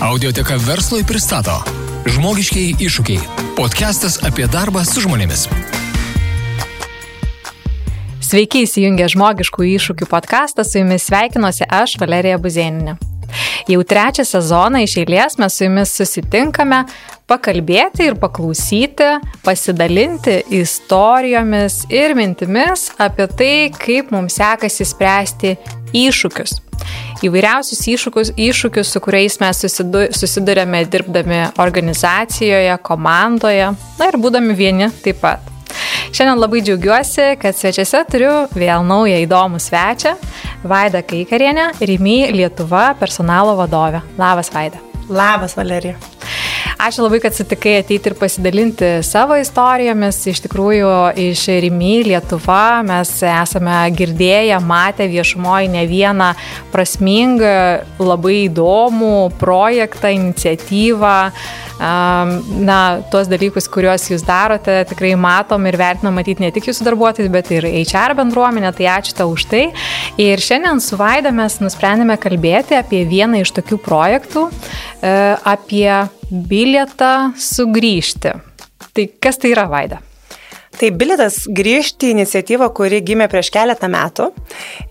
Audioteka verslui pristato Žmogiškiai iššūkiai. Podcastas apie darbą su žmonėmis. Sveiki įsijungę žmogiškų iššūkių podcastą, su jumis sveikinuosi aš, Valerija Buzėninė. Jau trečią sezoną iš eilės mes su jumis susitinkame pakalbėti ir paklausyti, pasidalinti istorijomis ir mintimis apie tai, kaip mums sekasi spręsti iššūkius. Įvairiausius iššūkius, iššūkius su kuriais mes susidurėme dirbdami organizacijoje, komandoje, na ir būdami vieni taip pat. Šiandien labai džiaugiuosi, kad svečiuose turiu vėl naują įdomų svečią - Vaida Kaikarienė, Rimy Lietuva personalo vadovė. Labas, Vaida. Labas, Valerija. Ačiū labai, kad sutikai ateiti ir pasidalinti savo istorijomis. Iš tikrųjų, iš Rimy Lietuva mes esame girdėję, matę viešumoje ne vieną prasmingą, labai įdomų projektą, iniciatyvą. Na, tuos dalykus, kuriuos jūs darote, tikrai matom ir vertinam matyti ne tik jūsų darbuotojus, bet ir HR bendruomenę, tai ačiū tau už tai. Ir šiandien su Vaida mes nusprendėme kalbėti apie vieną iš tokių projektų, apie bilietą sugrįžti. Tai kas tai yra Vaida? Tai bilietas grįžti iniciatyva, kuri gimė prieš keletą metų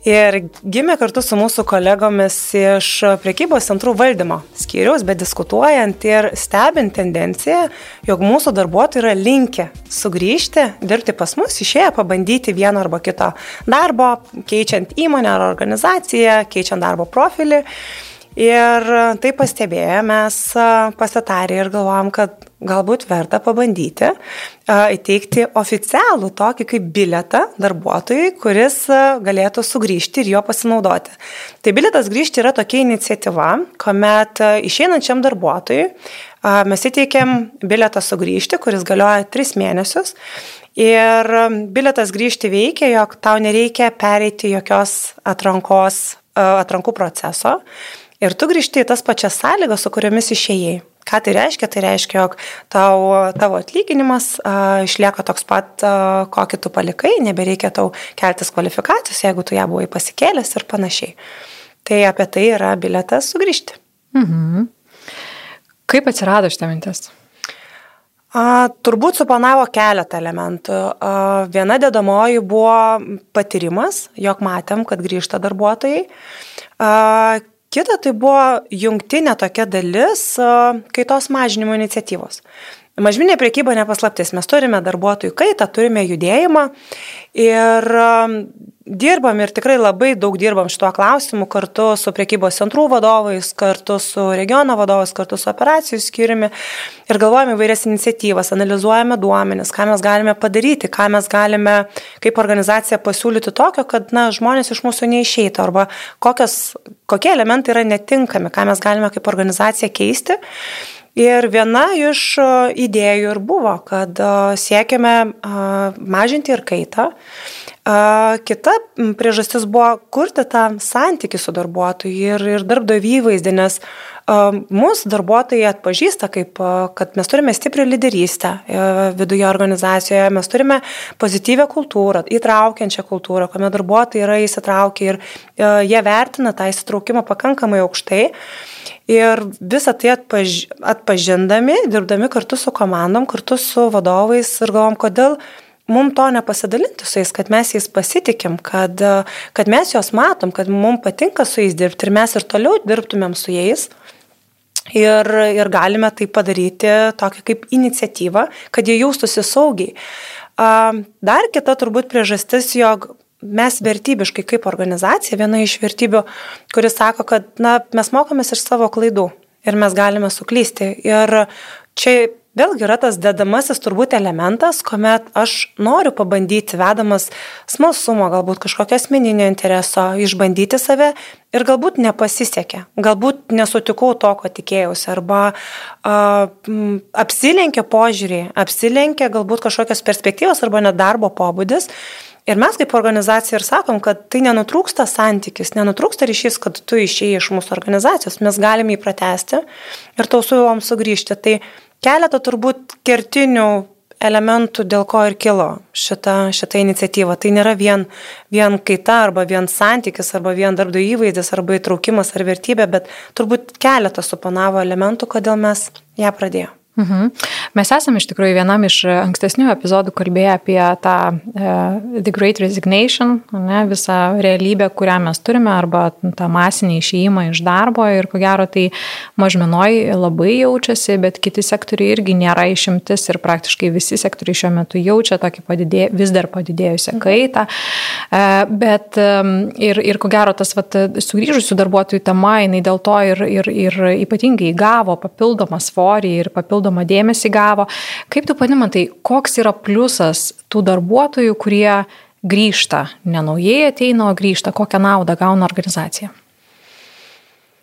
ir gimė kartu su mūsų kolegomis iš priekybos centrų valdymo skyriaus, bet diskutuojant ir stebint tendenciją, jog mūsų darbuotojai yra linkę sugrįžti, dirbti pas mus, išėję pabandyti vieno arba kito darbo, keičiant įmonę ar organizaciją, keičiant darbo profilį. Ir tai pastebėję mes pasitarė ir galvojom, kad galbūt verta pabandyti įteikti oficialų tokį kaip biletą darbuotojui, kuris galėtų sugrįžti ir jo pasinaudoti. Tai biletas grįžti yra tokia iniciatyva, kuomet išeinančiam darbuotojui mes įteikėm biletą sugrįžti, kuris galioja 3 mėnesius. Ir biletas grįžti veikia, jog tau nereikia pereiti jokios atrankos, atrankų proceso. Ir tu grįžti į tas pačias sąlygas, su kuriomis išėjai. Ką tai reiškia? Tai reiškia, jog tau, tavo atlyginimas a, išlieka toks pat, a, kokį tu palikai, nebereikia tau keltis kvalifikacijos, jeigu tu ją buvai pasikėlęs ir panašiai. Tai apie tai yra biletas sugrįžti. Mhm. Kaip atsirado šitą mintis? A, turbūt suplanavo keletą elementų. A, viena dedamoji buvo patyrimas, jog matėm, kad grįžta darbuotojai. A, Kita tai buvo jungtinė tokia dalis kaitos mažinimo iniciatyvos. Mažminė priekyba nepaslaptis, mes turime darbuotojų kaitą, turime judėjimą ir dirbam ir tikrai labai daug dirbam šituo klausimu kartu su priekybos centrų vadovais, kartu su regiono vadovais, kartu su operacijų skiriumi ir galvojame įvairias iniciatyvas, analizuojame duomenis, ką mes galime padaryti, ką mes galime kaip organizacija pasiūlyti tokio, kad na, žmonės iš mūsų neišeitų arba kokios, kokie elementai yra netinkami, ką mes galime kaip organizacija keisti. Ir viena iš idėjų ir buvo, kad siekiame mažinti ir kaitą. Kita priežastis buvo kurti tą santykių su darbuotoju ir, ir darbdavį įvaizdį, nes mūsų darbuotojai atpažįsta, kaip, kad mes turime stiprią lyderystę e, viduje organizacijoje, mes turime pozityvę kultūrą, įtraukiančią kultūrą, kuomet darbuotojai yra įsitraukę ir e, jie vertina tą įsitraukimą pakankamai aukštai. Ir visą tai atpaž, atpažindami, dirbdami kartu su komandom, kartu su vadovais ir galvom, kodėl mums to nepasidalinti su jais, kad mes jais pasitikim, kad, kad mes juos matom, kad mums patinka su jais dirbti ir mes ir toliau dirbtumėm su jais. Ir, ir galime tai padaryti tokią kaip iniciatyvą, kad jie jaustųsi saugiai. Dar kita turbūt priežastis, jog mes vertybiškai kaip organizacija, viena iš vertybių, kuris sako, kad na, mes mokomės iš savo klaidų ir mes galime suklysti. Ir čia Vėlgi yra tas dedamasis turbūt elementas, kuomet aš noriu pabandyti, vedamas smalsumo, galbūt kažkokio asmeninio intereso, išbandyti save ir galbūt nepasisekė, galbūt nesutikau to, ko tikėjausi, arba a, m, apsilenkė požiūrį, apsilenkė galbūt kažkokios perspektyvos arba net darbo pobūdis. Ir mes kaip organizacija ir sakom, kad tai nenutrūksta santykis, nenutrūksta ryšys, kad tu išėjai iš mūsų organizacijos, mes galime jį pratesti ir tau su juom sugrįžti. Tai keletą turbūt kertinių elementų, dėl ko ir kilo šita, šita iniciatyva. Tai nėra vien, vien kaita arba vien santykis arba vien darbdavio įvaizdis arba įtraukimas ar vertybė, bet turbūt keletas suponavo elementų, kodėl mes ją pradėjome. Mhm. Mes esame iš tikrųjų vienam iš ankstesnių epizodų kalbėję apie tą uh, The Great Resignation, ne, visą realybę, kurią mes turime, arba tą masinį išėjimą iš darbo ir ko gero tai mažmenoj labai jaučiasi, bet kiti sektoriai irgi nėra išimtis ir praktiškai visi sektoriai šiuo metu jaučia tokį padidė, vis dar padidėjusią mhm. kaitą. Uh, bet um, ir, ir ko gero tas vat, sugrįžusių darbuotojų tema, jinai dėl to ir, ir, ir ypatingai įgavo papildomą svorį ir papildomą papildomą dėmesį gavo. Kaip tu panimatai, koks yra pliusas tų darbuotojų, kurie grįžta, ne naujai ateina, o grįžta, kokią naudą gauna organizacija?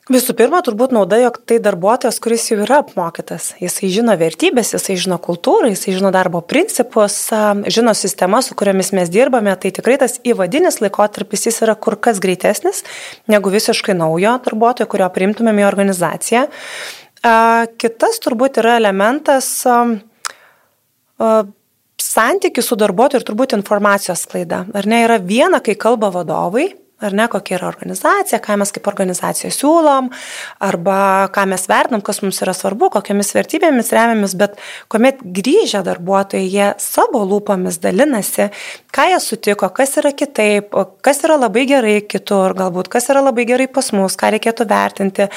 Visų pirma, turbūt nauda, jog tai darbuotojas, kuris jau yra apmokytas. Jisai žino vertybės, jisai žino kultūrą, jisai žino darbo principus, žino sistemas, su kuriamis mes dirbame. Tai tikrai tas įvadinis laikotarpis jis yra kur kas greitesnis negu visiškai naujo darbuotojo, kurio priimtumėm į organizaciją. Kitas turbūt yra elementas santykis su darbuotoju ir turbūt informacijos klaida. Ar ne yra viena, kai kalba vadovai, ar ne, kokia yra organizacija, ką mes kaip organizacija siūlom, arba ką mes vertinam, kas mums yra svarbu, kokiamis vertybėmis remiamis, bet kuomet grįžę darbuotojai, jie savo lūpomis dalinasi, ką jie sutiko, kas yra kitaip, kas yra labai gerai kitur, galbūt kas yra labai gerai pas mus, ką reikėtų vertinti.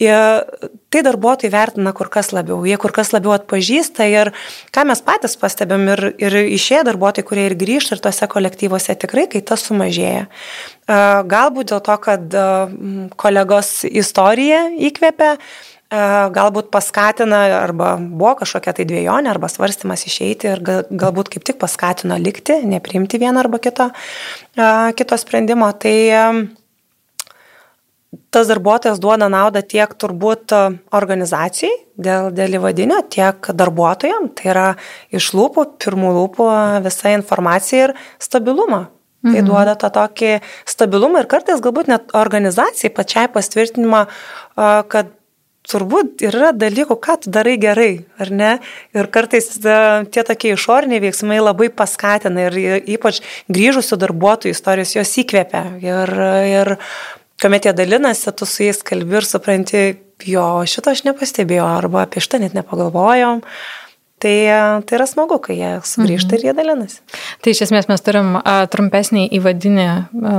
Ir tai darbuotojai vertina kur kas labiau, jie kur kas labiau atpažįsta ir ką mes patys pastebėm ir, ir išėję darbuotojai, kurie ir grįžta ir tose kolektyvuose tikrai, kai tas sumažėja. Galbūt dėl to, kad kolegos istorija įkvėpia, galbūt paskatina arba buvo kažkokia tai dviejonė arba svarstymas išeiti ir galbūt kaip tik paskatino likti, nepriimti vieną arba kito, kito sprendimo. Tai tas darbuotojas duoda naudą tiek turbūt organizacijai dėl, dėl įvadinio, tiek darbuotojams. Tai yra iš lūpų, pirmų lūpų visa informacija ir stabilumą Tai mhm. duoda tą tokį stabilumą ir kartais galbūt net organizacijai pačiai pastvirtinimą, kad turbūt yra dalykų, ką tu darai gerai, ar ne? Ir kartais tie tokie išoriniai veiksmai labai paskatina ir ypač grįžusių darbuotojų istorijos jos įkvėpia. Ir, ir kuomet jie dalinasi, tu su jais kalbi ir supranti, jo, šito aš nepastebėjau arba apie šitą net nepagalvojom. Tai, tai yra smagu, kai jie sugrįžta mhm. ir jie dalinasi. Tai iš esmės mes turim a, trumpesnį įvadinį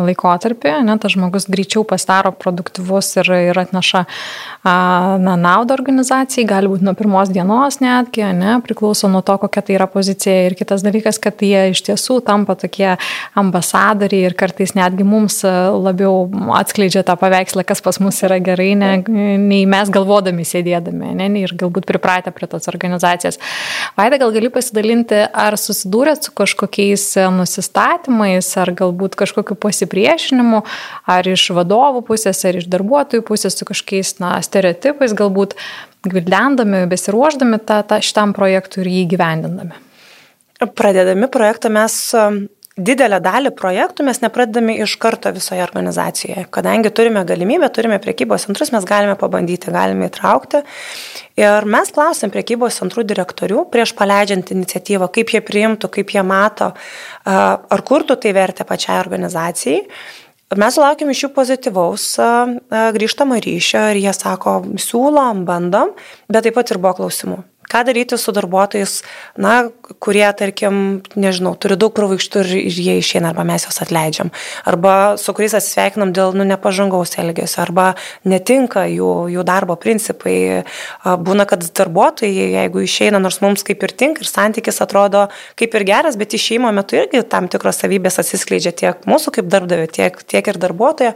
laikotarpį, ne, tas žmogus greičiau pasidaro produktyvus ir, ir atneša a, na, naudą organizacijai, gali būti nuo pirmos dienos netgi, ne, priklauso nuo to, kokia tai yra pozicija. Ir kitas dalykas, kad jie iš tiesų tampa tokie ambasadoriai ir kartais netgi mums labiau atskleidžia tą paveikslą, kas pas mus yra gerai, ne, nei mes galvodami sėdėdami, ne, ir galbūt pripratę prie tos organizacijos. Vaida, gal gali pasidalinti, ar susidūrėt su kažkokiais e, nusistatymais, ar galbūt kažkokiu pasipriešinimu, ar iš vadovų pusės, ar iš darbuotojų pusės su kažkokiais na, stereotipais, galbūt gvildendami, besiruoždami tą, tą šitam projektui ir jį gyvendindami. Pradedami projektą mes didelę dalį projektų mes nepradedame iš karto visoje organizacijoje. Kadangi turime galimybę, turime priekybos centrus, mes galime pabandyti, galime įtraukti. Ir mes klausėm priekybos centrų direktorių prieš paleidžiant iniciatyvą, kaip jie priimtų, kaip jie mato, ar kurtų tai vertę pačiai organizacijai. Mes sulaukėm iš jų pozityvaus grįžtamo ryšio ir jie sako, siūlom, bandom, bet taip pat ir buvo klausimų. Ką daryti su darbuotojais, na, kurie, tarkim, nežinau, turi daug pravaištų ir, ir jie išeina, arba mes juos atleidžiam, arba su kuriais atsisveikinam dėl, nu, nepažangaus elgesio, arba netinka jų, jų darbo principai. Būna, kad darbuotojai, jeigu išeina, nors mums kaip ir tinka ir santykis atrodo kaip ir geras, bet išeimo metu irgi tam tikros savybės atsiskleidžia tiek mūsų kaip darbdavio, tiek, tiek ir darbuotojo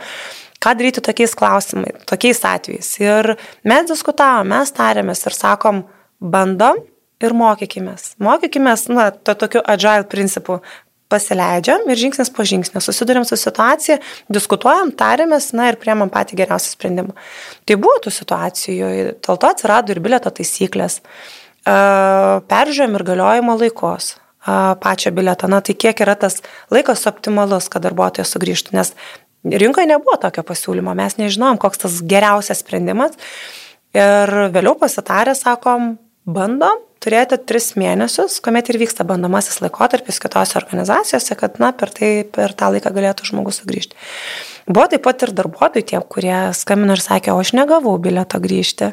ką daryti tokiais klausimais, tokiais atvejais. Ir mes diskutavom, mes tarėmės ir sakom, bandom ir mokykimės. Mokykimės, na, to tokiu agile principu. Pasileidžiam ir žingsnis po žingsnio, susidurėm su situacija, diskutuojam, tarėmės, na ir priemam patį geriausią sprendimą. Tai buvo tų situacijų, dėl to atsirado ir bilieto taisyklės, peržiūrėjom ir galiojimo laikos pačią bilietą, na tai kiek yra tas laikas optimalus, kad darbuotojas sugrįžtų, nes rinkoje nebuvo tokio pasiūlymo, mes nežinom, koks tas geriausias sprendimas. Ir vėliau pasitarę sakom, bandom, turėti tris mėnesius, kuomet ir vyksta bandomasis laikotarpis kitose organizacijose, kad na, per, tai, per tą laiką galėtų žmogus sugrįžti. Buvo taip pat ir darbuotojai tie, kurie skambino ir sakė, o aš negavau bileto grįžti.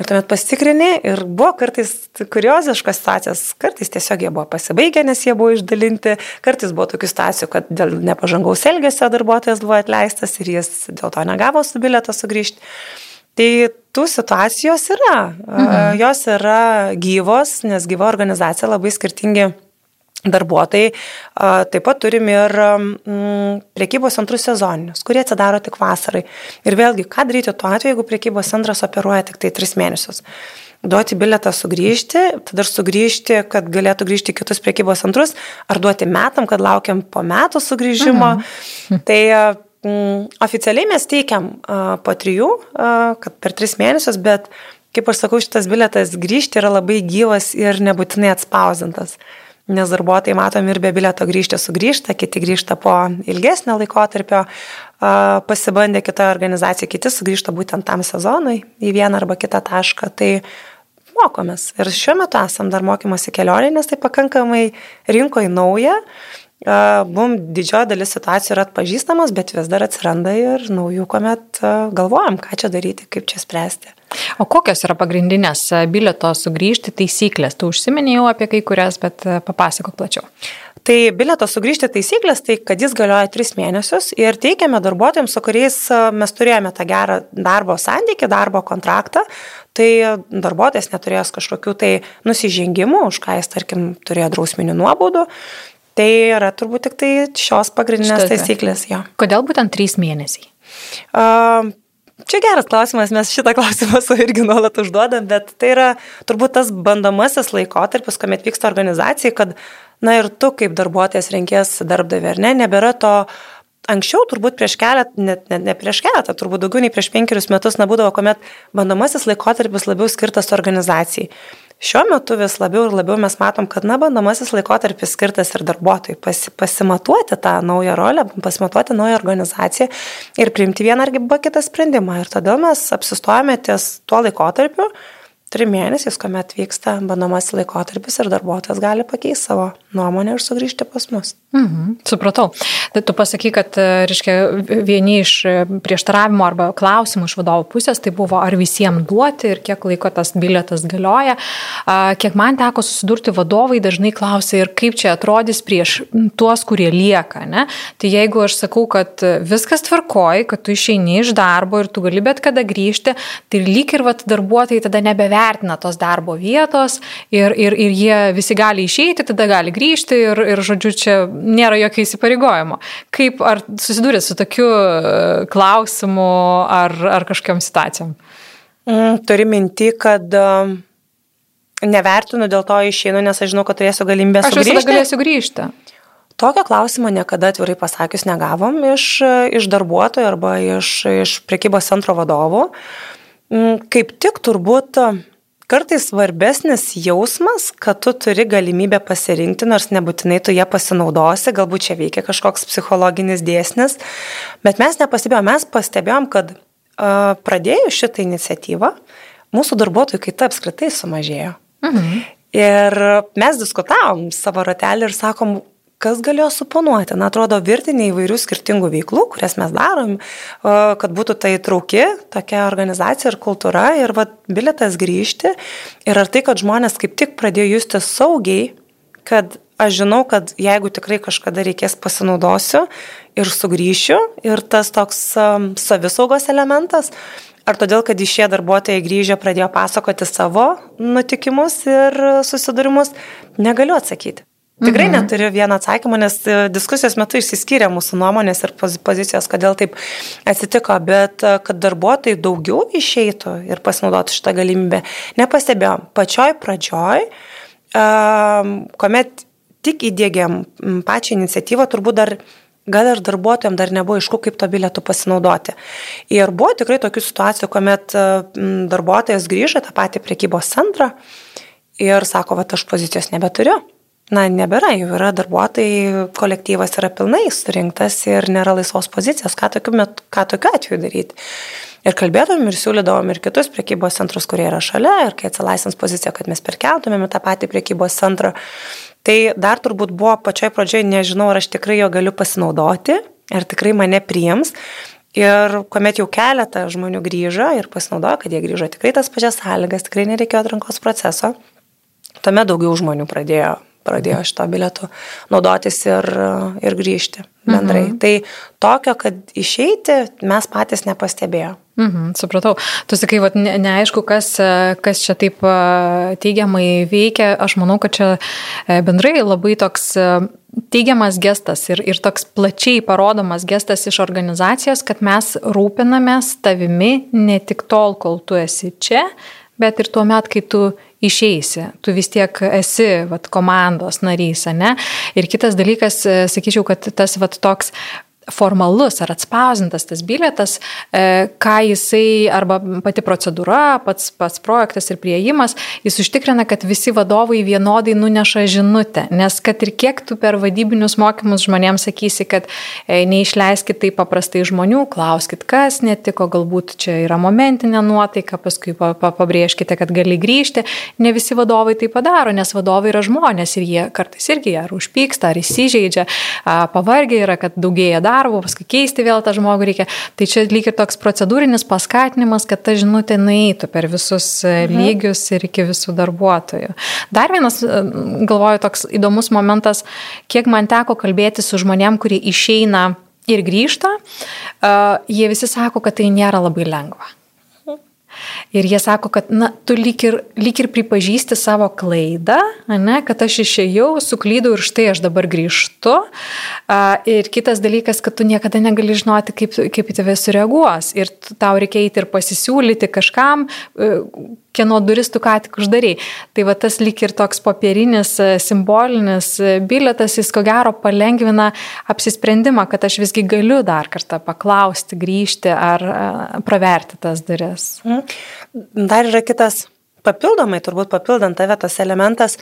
Ir tuomet pasitikrini ir buvo kartais kurioziškos situacijos, kartais tiesiog jie buvo pasibaigę, nes jie buvo išdalinti, kartais buvo tokių situacijų, kad dėl nepažangaus elgesio darbuotojas buvo atleistas ir jis dėl to negavo su bileto sugrįžti. Tai tų situacijos yra, mhm. jos yra gyvos, nes gyva organizacija labai skirtingi darbuotojai. Taip pat turim ir priekybos centrus sezoninius, kurie atsidaro tik vasarai. Ir vėlgi, ką daryti tuo atveju, jeigu priekybos centras operuoja tik tai 3 mėnesius? Duoti biletą sugrįžti, tada ir sugrįžti, kad galėtų grįžti į kitus priekybos centrus, ar duoti metam, kad laukiam po metų sugrįžimo. Mhm. Tai oficialiai mes teikiam uh, po trijų, uh, kad per tris mėnesius, bet kaip aš sakau, šitas biletas grįžti yra labai gyvas ir nebūtinai atspausintas nes darbuotojai matom ir be bileto grįžti sugrįžta, kiti grįžta po ilgesnio laikotarpio, pasibandė kitą organizaciją, kiti sugrįžta būtent tam sezonui į vieną arba kitą tašką. Tai mokomės. Ir šiuo metu esam dar mokymosi kelionė, nes tai pakankamai rinkoje nauja. Mum didžioji dalis situacijų yra atpažįstamos, bet vis dar atsiranda ir naujų, kuomet galvojam, ką čia daryti, kaip čia spręsti. O kokios yra pagrindinės bilieto sugrįžti taisyklės? Tu užsiminėjau apie kai kurias, bet papasakok plačiau. Tai bilieto sugrįžti taisyklės, tai kad jis galioja tris mėnesius ir teikiame darbuotojams, su kuriais mes turėjome tą gerą darbo santykį, darbo kontraktą, tai darbuotojas neturėjęs kažkokių tai nusižengimų, už ką jis, tarkim, turėjo drausminių nuobaudų, Tai yra turbūt tik tai šios pagrindinės Štai, taisyklės. Jo. Kodėl būtent trys mėnesiai? Uh, Čia geras klausimas, mes šitą klausimą su irgi nuolat užduodam, bet tai yra turbūt tas bandomasis laikotarpis, kuomet vyksta organizacija, kad, na ir tu kaip darbuotojas renkės darbdavį, ar ne, nebėra to Anksčiau, turbūt prieš keletą, net ne, ne prieš keletą, turbūt daugiau nei prieš penkerius metus nebūdavo, kuomet bandomasis laikotarpis labiau skirtas organizacijai. Šiuo metu vis labiau ir labiau mes matom, kad na, bandomasis laikotarpis skirtas ir darbuotojai pasi, pasimatuoti tą naują rolę, pasimatuoti naują organizaciją ir priimti vieną arba kitą sprendimą. Ir todėl mes apsistojame ties tuo laikotarpiu, trim mėnesiais, kuomet vyksta bandomas laikotarpis ir darbuotojas gali pakeisti savo nuomonę ir sugrįžti pas mus. Mhm, supratau. Tai tu pasaky, kad, e, reiškia, vieni iš e, prieštaravimo arba klausimų iš vadovo pusės tai buvo, ar visiems duoti ir kiek laiko tas bilietas galioja. Kiek man teko susidurti, vadovai dažnai klausia ir kaip čia atrodys prieš tuos, kurie lieka. Ne? Tai jeigu aš sakau, kad viskas tvarkoji, kad tu išeini iš darbo ir tu gali bet kada grįžti, tai lyg ir vat, darbuotojai tada nebevertina tos darbo vietos ir, ir, ir jie visi gali išeiti, tada gali grįžti ir, ir žodžiu, čia nėra jokio įsipareigojimo. Kaip ar susidūrėt su tokiu e, klausimu ar, ar kažkokiam situacijom? Mm, turi minti, kad uh, nevertinu, dėl to išeinu, nes aš žinau, kad turėsiu galimybę sugrįžti. Aš galėsiu grįžti. Tokio klausimo niekada atvirai pasakius negavom iš, iš darbuotojų arba iš, iš priekybos centro vadovų. Mm, kaip tik turbūt kartais svarbesnis jausmas, kad tu turi galimybę pasirinkti, nors nebūtinai tu ją pasinaudosi, galbūt čia veikia kažkoks psichologinis dėsnis, bet mes nepastebėjom, mes pastebėjom, kad uh, pradėjus šitą iniciatyvą, mūsų darbuotojų kaita apskritai sumažėjo. Mhm. Ir mes diskutavom savo ratelį ir sakom, kas galėjo suponuoti? Na, atrodo, virtinė įvairių skirtingų veiklų, kurias mes darom, kad būtų tai trauki tokia organizacija ir kultūra ir vad bilietas grįžti. Ir ar tai, kad žmonės kaip tik pradėjo justi saugiai, kad aš žinau, kad jeigu tikrai kažkada reikės pasinaudosiu ir sugrįšiu ir tas toks um, savisaugos elementas, ar todėl, kad iš šie darbuotojai grįžę pradėjo pasakoti savo nutikimus ir susidūrimus, negaliu atsakyti. Tikrai mhm. neturiu vieno atsakymo, nes e, diskusijos metu išsiskyrė mūsų nuomonės ir pozicijos, kodėl taip atsitiko, bet e, kad darbuotojai daugiau išeitų ir pasinaudotų šitą galimybę, nepastebėjom. Pačioj pradžioj, kuomet tik įdėgiam pačią iniciatyvą, turbūt dar gal ir darbuotojams dar nebuvo aišku, kaip to bilietu pasinaudoti. Ir buvo tikrai tokių situacijų, kuomet e, darbuotojas grįžo tą patį priekybos centrą ir sako, va, aš pozicijos nebeturiu na, nebėra, jau yra darbuotojai, kolektyvas yra pilnai surinktas ir nėra laisvos pozicijos, ką tokiu, met, ką tokiu atveju daryti. Ir kalbėdavom ir siūlydavom ir kitus priekybos centrus, kurie yra šalia, ir kai atsilaisvins pozicija, kad mes perkeltumėm tą patį priekybos centrą. Tai dar turbūt buvo pačioj pradžioje, nežinau, ar aš tikrai jo galiu pasinaudoti, ar tikrai mane priims. Ir kuomet jau keletą žmonių grįžo ir pasinaudojo, kad jie grįžo tikrai tas pačias sąlygas, tikrai nereikėjo atrankos proceso, tuomet daugiau žmonių pradėjo pradėjo šito bilietu naudotis ir, ir grįžti bendrai. Mhm. Tai tokio, kad išeiti, mes patys nepastebėjome. Mhm, supratau. Tu sakai, vat, ne, neaišku, kas, kas čia taip teigiamai veikia. Aš manau, kad čia e, bendrai labai toks e, teigiamas gestas ir, ir toks plačiai parodomas gestas iš organizacijos, kad mes rūpinamės tavimi ne tik tol, kol tu esi čia, bet ir tuo met, kai tu išeisi, tu vis tiek esi vat, komandos narys, ne? Ir kitas dalykas, e, sakyčiau, kad tas vat, toks formalus ar atspausintas tas bilietas, e, ką jisai arba pati procedūra, pats, pats projektas ir prieimas, jis užtikrina, kad visi vadovai vienodai nuneša žinutę. Nes kad ir kiek tu per vadybinius mokymus žmonėms sakysi, kad e, neišleiskit taip paprastai žmonių, klauskit, kas netiko, galbūt čia yra momentinė nuotaika, paskui pabrėžkite, kad gali grįžti. Ne visi vadovai tai padaro, nes vadovai yra žmonės ir jie kartais irgi ar užpyksta, ar įsižeidžia, pavargę yra, kad daugėja darbo darbo, paskui keisti vėl tą žmogų reikia. Tai čia lyg ir toks procedūrinis paskatinimas, kad ta žinutė nueitų per visus e, mhm. lygius ir iki visų darbuotojų. Dar vienas, e, galvoju, toks įdomus momentas, kiek man teko kalbėti su žmonėm, kurie išeina ir grįžta, uh, jie visi sako, kad tai nėra labai lengva. Ir jie sako, kad, na, tu lyg ir, lyg ir pripažįsti savo klaidą, ne, kad aš išėjau, suklydau ir štai aš dabar grįžtu. Ir kitas dalykas, kad tu niekada negali žinoti, kaip, kaip į tave sureaguos. Ir tau reikia eiti ir pasisiūlyti kažkam, e, kieno duris tu ką tik uždarai. Tai va tas lik ir toks popierinis, e, simbolinis e, biletas, jis ko gero palengvina apsisprendimą, kad aš visgi galiu dar kartą paklausti, grįžti ar e, praverti tas duris. Mhm. Dar yra kitas papildomai, turbūt papildant tave tas elementas,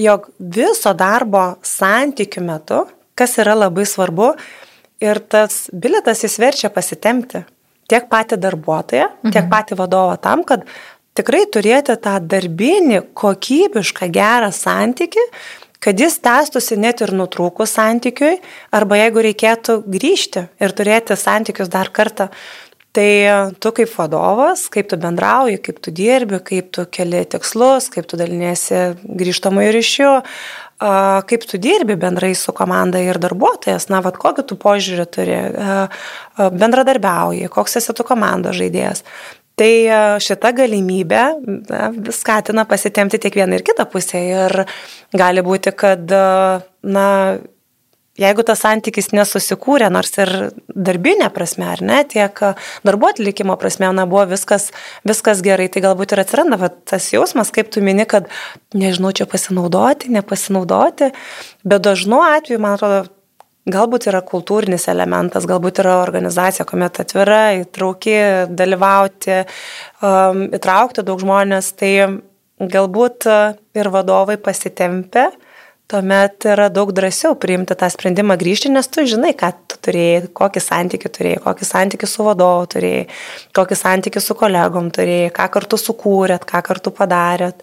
jog viso darbo santykių metu, kas yra labai svarbu, ir tas biletas jis verčia pasitemti tiek patį darbuotoją, tiek mhm. patį vadovą tam, kad tikrai turėti tą darbinį, kokybišką, gerą santyki, kad jis tęstųsi net ir nutrūkus santykiui, arba jeigu reikėtų grįžti ir turėti santykius dar kartą. Tai tu kaip vadovas, kaip tu bendrauji, kaip tu dirbi, kaip tu keli tikslus, kaip tu dalinėsi grįžtamųjų ryšių, kaip tu dirbi bendrai su komanda ir darbuotojas, na, vad kokį tu požiūrį turi, bendradarbiauji, koks esi tu komandos žaidėjas. Tai e, šita galimybė skatina pasitemti tiek vieną ir kitą pusę. Ir gali būti, kad, e, na, jeigu tas santykis nesusikūrė, nors ir darbinė prasme, ar ne, tiek darbo atlikimo prasme, na, buvo viskas, viskas gerai, tai galbūt ir atsiranda va, tas jausmas, kaip tu mini, kad nežinau, čia pasinaudoti, nepasinaudoti, bet dažnu atveju, man atrodo, Galbūt yra kultūrinis elementas, galbūt yra organizacija, kuomet atvira, įtrauki, dalyvauti, um, įtraukti daug žmonės, tai galbūt uh, ir vadovai pasitempia, tuomet yra daug drąsiau priimti tą sprendimą grįžti, nes tu žinai, ką tu turėjai, kokį santykių turėjai, kokį santykių su vadovu turėjai, kokį santykių su kolegom turėjai, ką kartu sukūrėt, ką kartu padarėt.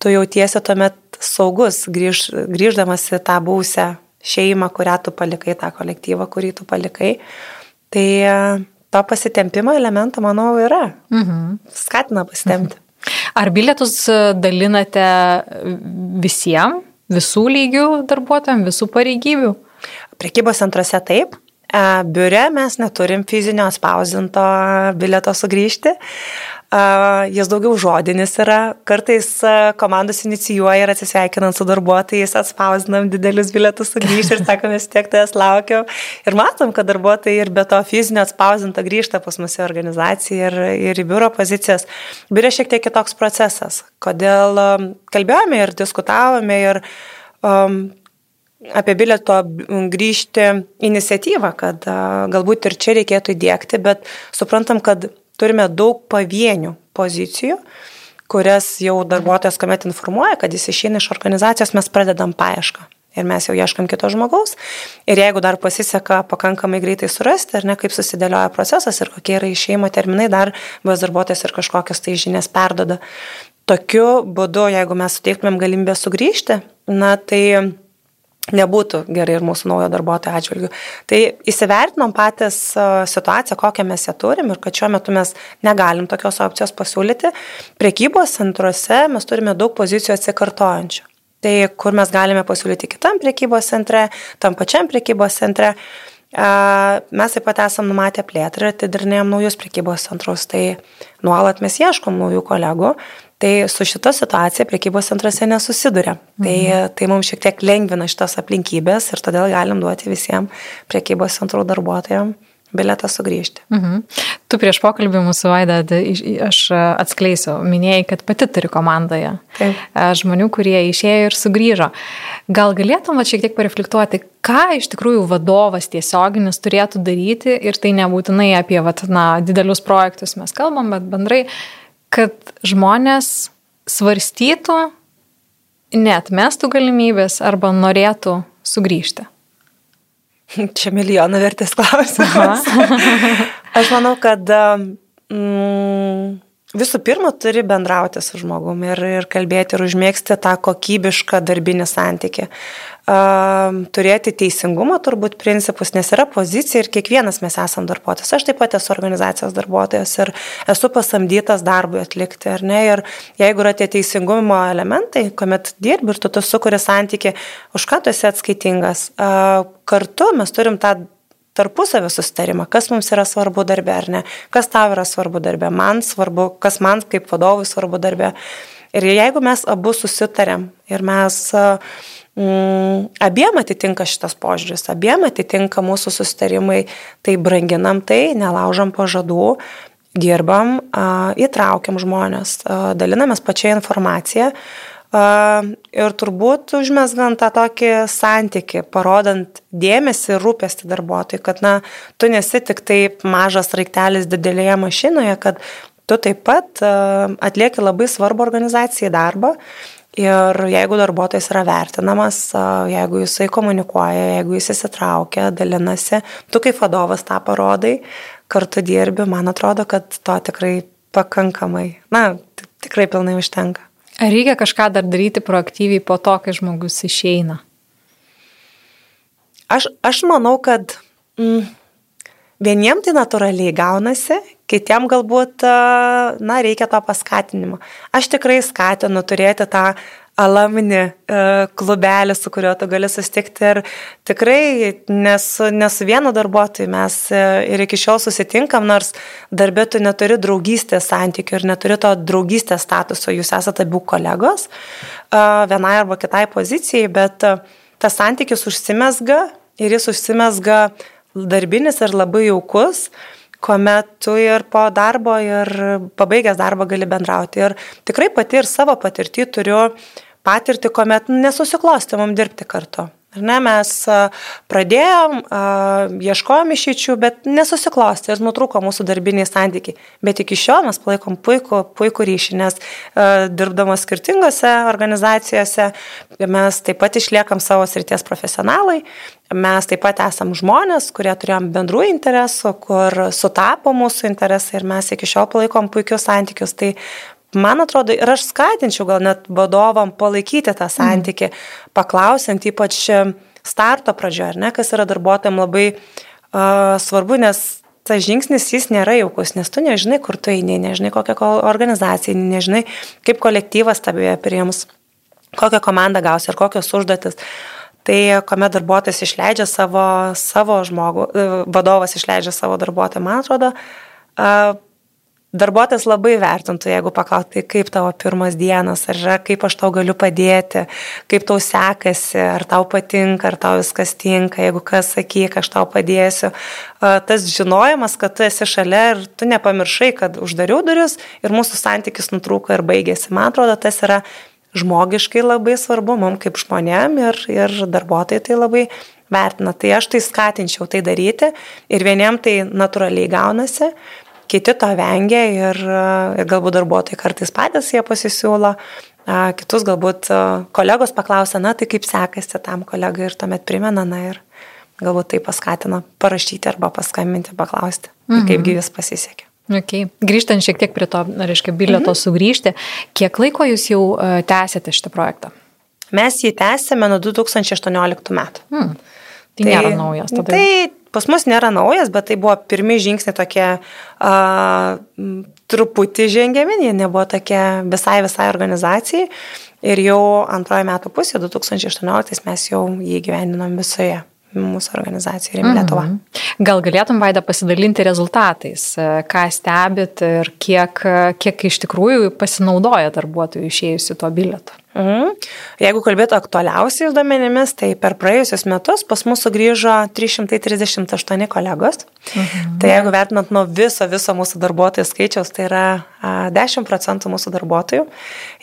Tu jautiesi tuomet saugus grįž, grįždamas į tą būsę šeimą, kurią tu palikai, tą kolektyvą, kurį tu palikai. Tai e, to pasitempimo elemento, manau, yra. Mhm. Skatina pasitempti. Mhm. Ar bilietus e, dalinate visiems, visų lygių darbuotojams, visų pareigybių? Prekybos centruose taip. E, biure mes neturim fizinio spausinto bilieto sugrįžti. Jis daugiau žodinis yra. Kartais komandos inicijuoja ir atsisveikinant su darbuotojais atspausdinam didelius bilietus sugrįžti ir sakom, vis tiek tas laukiau. Ir matom, kad darbuotojai ir be to fizinio atspausdinto grįžta pas mus į organizaciją ir, ir į biuro pozicijas. Biure šiek tiek kitoks procesas. Kodėl kalbėjome ir diskutavome ir um, apie bilieto grįžti iniciatyvą, kad galbūt ir čia reikėtų įdėkti, bet suprantam, kad turime daug pavienių pozicijų, kurias jau darbuotojas, kuomet informuoja, kad jis išeina iš organizacijos, mes pradedam paiešką. Ir mes jau ieškam kito žmogaus. Ir jeigu dar pasiseka pakankamai greitai surasti, ar ne, kaip susidėlioja procesas ir kokie yra išeimo terminai, dar bus darbuotojas ir kažkokias tai žinias perdoda. Tokiu būdu, jeigu mes suteiktumėm galimybę sugrįžti, na tai nebūtų gerai ir mūsų naujo darbuotojo atžvilgių. Tai įsivertinom patys situaciją, kokią mes ją turim ir kad šiuo metu mes negalim tokios opcijos pasiūlyti. Prekybos centruose mes turime daug pozicijų atsikartojančių. Tai kur mes galime pasiūlyti kitam prekybos centre, tam pačiam prekybos centre. Mes taip pat esam numatę plėtrą ir atidarinėjom naujus prekybos centrus, tai nuolat mes ieškom naujų kolegų, Tai su šita situacija priekybos centruose nesusiduria. Tai, mhm. tai mums šiek tiek lengvina šitas aplinkybės ir todėl galim duoti visiems priekybos centrų darbuotojams biletą sugrįžti. Mhm. Tu prieš pokalbį mūsų vaidą, aš atskleisiu, minėjai, kad pati turi komandoje Taip. žmonių, kurie išėjo ir sugrįžo. Gal galėtum šiek tiek pareflektuoti, ką iš tikrųjų vadovas tiesioginis turėtų daryti ir tai nebūtinai apie vat, na, didelius projektus mes kalbam, bet bendrai kad žmonės svarstytų, neatmestų galimybės arba norėtų sugrįžti? Čia milijoną vertės klausimas. Aš manau, kad mm, visų pirma turi bendrauti su žmogumi ir, ir kalbėti ir užmėgsti tą kokybišką darbinį santykį. Uh, turėti teisingumo turbūt principus, nes yra pozicija ir kiekvienas mes esame darbuotojas. Aš taip pat esu organizacijos darbuotojas ir esu pasamdytas darbui atlikti, ar ne? Ir jeigu yra tie teisingumo elementai, kuomet dirbi ir tu tu sukuri santyki, už ką tu esi atskaitingas, uh, kartu mes turim tą tarpusavio susitarimą, kas mums yra svarbu darbė ar ne, kas tau yra svarbu darbė, man svarbu, kas man kaip vadovui svarbu darbė. Ir jeigu mes abu susitarėm ir mes mm, abiem atitinka šitas požiūris, abiem atitinka mūsų susitarimai, tai branginam tai, nelaužam pažadų, dirbam, įtraukiam žmonės, dalinamės pačią informaciją ir turbūt užmesgant tą tokį santyki, parodant dėmesį ir rūpestį darbuotojui, kad, na, tu nesi tik taip mažas raiktelis didelėje mašinoje, kad tu taip pat atlieki labai svarbu organizacijai darbą. Ir jeigu darbuotojas yra vertinamas, jeigu jisai komunikuoja, jeigu jis įsitraukia, dalinasi, tu kaip vadovas tą parodai, kartu dirbi, man atrodo, kad to tikrai pakankamai, na, tikrai pilnai užtenka. Ar reikia kažką dar daryti proaktyviai po to, kai žmogus išeina? Aš, aš manau, kad mm, vieniem tai natūraliai gaunasi, kitiem galbūt, na, reikia to paskatinimo. Aš tikrai skatinu turėti tą alaminį e, klubelį, su kuriuo tu gali susitikti. Ir tikrai nesu, nesu vienu darbuotoju, mes e, ir iki šiol susitinkam, nors darbė tu neturi draugystės santykių ir neturi to draugystės statuso, jūs esate abu kolegos, e, vienai arba kitai pozicijai, bet tas santykis užsimesga ir jis užsimesga darbinis ir labai jaukus kuomet tu ir po darbo, ir pabaigęs darbą gali bendrauti. Ir tikrai pati ir savo patirtį turiu uh, patirtį, kuomet nesusiklosti mums dirbti kartu. Ar ne, mes pradėjom, ieškojom išeičių, bet nesusiklosti ir nutrūko mūsų darbiniai santykiai. Bet iki šiol mes palaikom puikų, puikų ryšį, nes dirbdamos skirtingose organizacijose mes taip pat išliekam savo srities profesionalai, mes taip pat esam žmonės, kurie turėjom bendrų interesų, kur sutapo mūsų interesai ir mes iki šiol palaikom puikius santykius. Tai man atrodo, ir aš skatinčiau gal net vadovam palaikyti tą santyki, mm. paklausiant ypač starto pradžioje, ar ne, kas yra darbuotojams labai uh, svarbu, nes tas žingsnis jis nėra jaukus, nes tu nežinai, kur tu eini, nežinai, kokią organizaciją, nežinai, kaip kolektyvas tavėje priims, kokią komandą gausi ir kokios užduotis. Tai kuomet darbuotojas išleidžia savo, savo žmogų, vadovas išleidžia savo darbuotoją, man atrodo, darbuotojas labai vertintų, jeigu paklausti, tai kaip tavo pirmas dienas, ar yra, kaip aš tau galiu padėti, kaip tau sekasi, ar tau patinka, ar tau viskas tinka, jeigu kas sakyk, aš tau padėsiu. Tas žinojimas, kad tu esi šalia ir tu nepamiršai, kad uždariau duris ir mūsų santykis nutrūko ir baigėsi. Man atrodo, tas yra žmogiškai labai svarbu mums kaip žmonėm ir, ir darbuotojai tai labai vertina. Tai aš tai skatinčiau tai daryti ir vieniem tai natūraliai gaunasi, kiti to vengia ir, ir galbūt darbuotojai kartais patys jie pasisiūlo, kitus galbūt kolegos paklausia, na tai kaip sekasi tam kolegai ir tuomet primena, na ir galbūt tai paskatina parašyti arba paskambinti, paklausti, mhm. kaipgi vis pasisekė. Okay. Grįžtant šiek tiek prie to, reiškia, bilieto mhm. sugrįžti, kiek laiko jūs jau tęsėte šitą projektą? Mes jį tęsėme nuo 2018 metų. Hmm. Tai, tai nėra naujas tada. Tai pas mus nėra naujas, bet tai buvo pirmi žingsniai tokie a, truputį žengiami, jie nebuvo tokie visai visai organizacijai. Ir jau antrojo metų pusė, 2018 mes jau jį gyveninom visoje mūsų organizacija Rim Lietuva. Mm -hmm. Gal galėtum, Vaida, pasidalinti rezultatais, ką stebit ir kiek, kiek iš tikrųjų pasinaudoja darbuotojų išėjusi to bilieto? Mhm. Jeigu kalbėtų aktualiausiais duomenimis, tai per praėjusius metus pas mus sugrįžo 338 kolegos. Mhm. Tai jeigu vertinant nuo viso, viso mūsų darbuotojų skaičiaus, tai yra 10 procentų mūsų darbuotojų.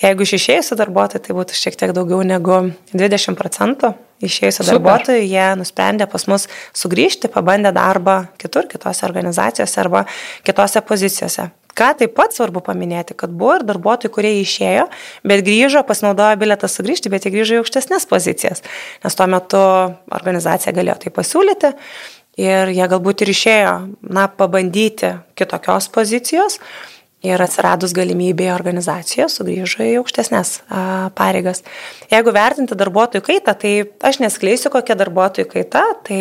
Jeigu iš išėjusių darbuotojų, tai būtų šiek tiek daugiau negu 20 procentų. Išėjusių darbuotojų jie nusprendė pas mus sugrįžti, pabandė darbą kitur, kitose organizacijose arba kitose pozicijose. Ką taip pat svarbu paminėti, kad buvo ir darbuotojų, kurie išėjo, bet grįžo, pasinaudojo bilietą sugrįžti, bet jie grįžo į aukštesnės pozicijas, nes tuo metu organizacija galėjo tai pasiūlyti ir jie galbūt ir išėjo, na, pabandyti kitokios pozicijos ir atsiradus galimybėje organizacijoje sugrįžo į aukštesnės pareigas. Jeigu vertinti darbuotojų kaitą, tai aš neskleisiu, kokia darbuotojų kaita, tai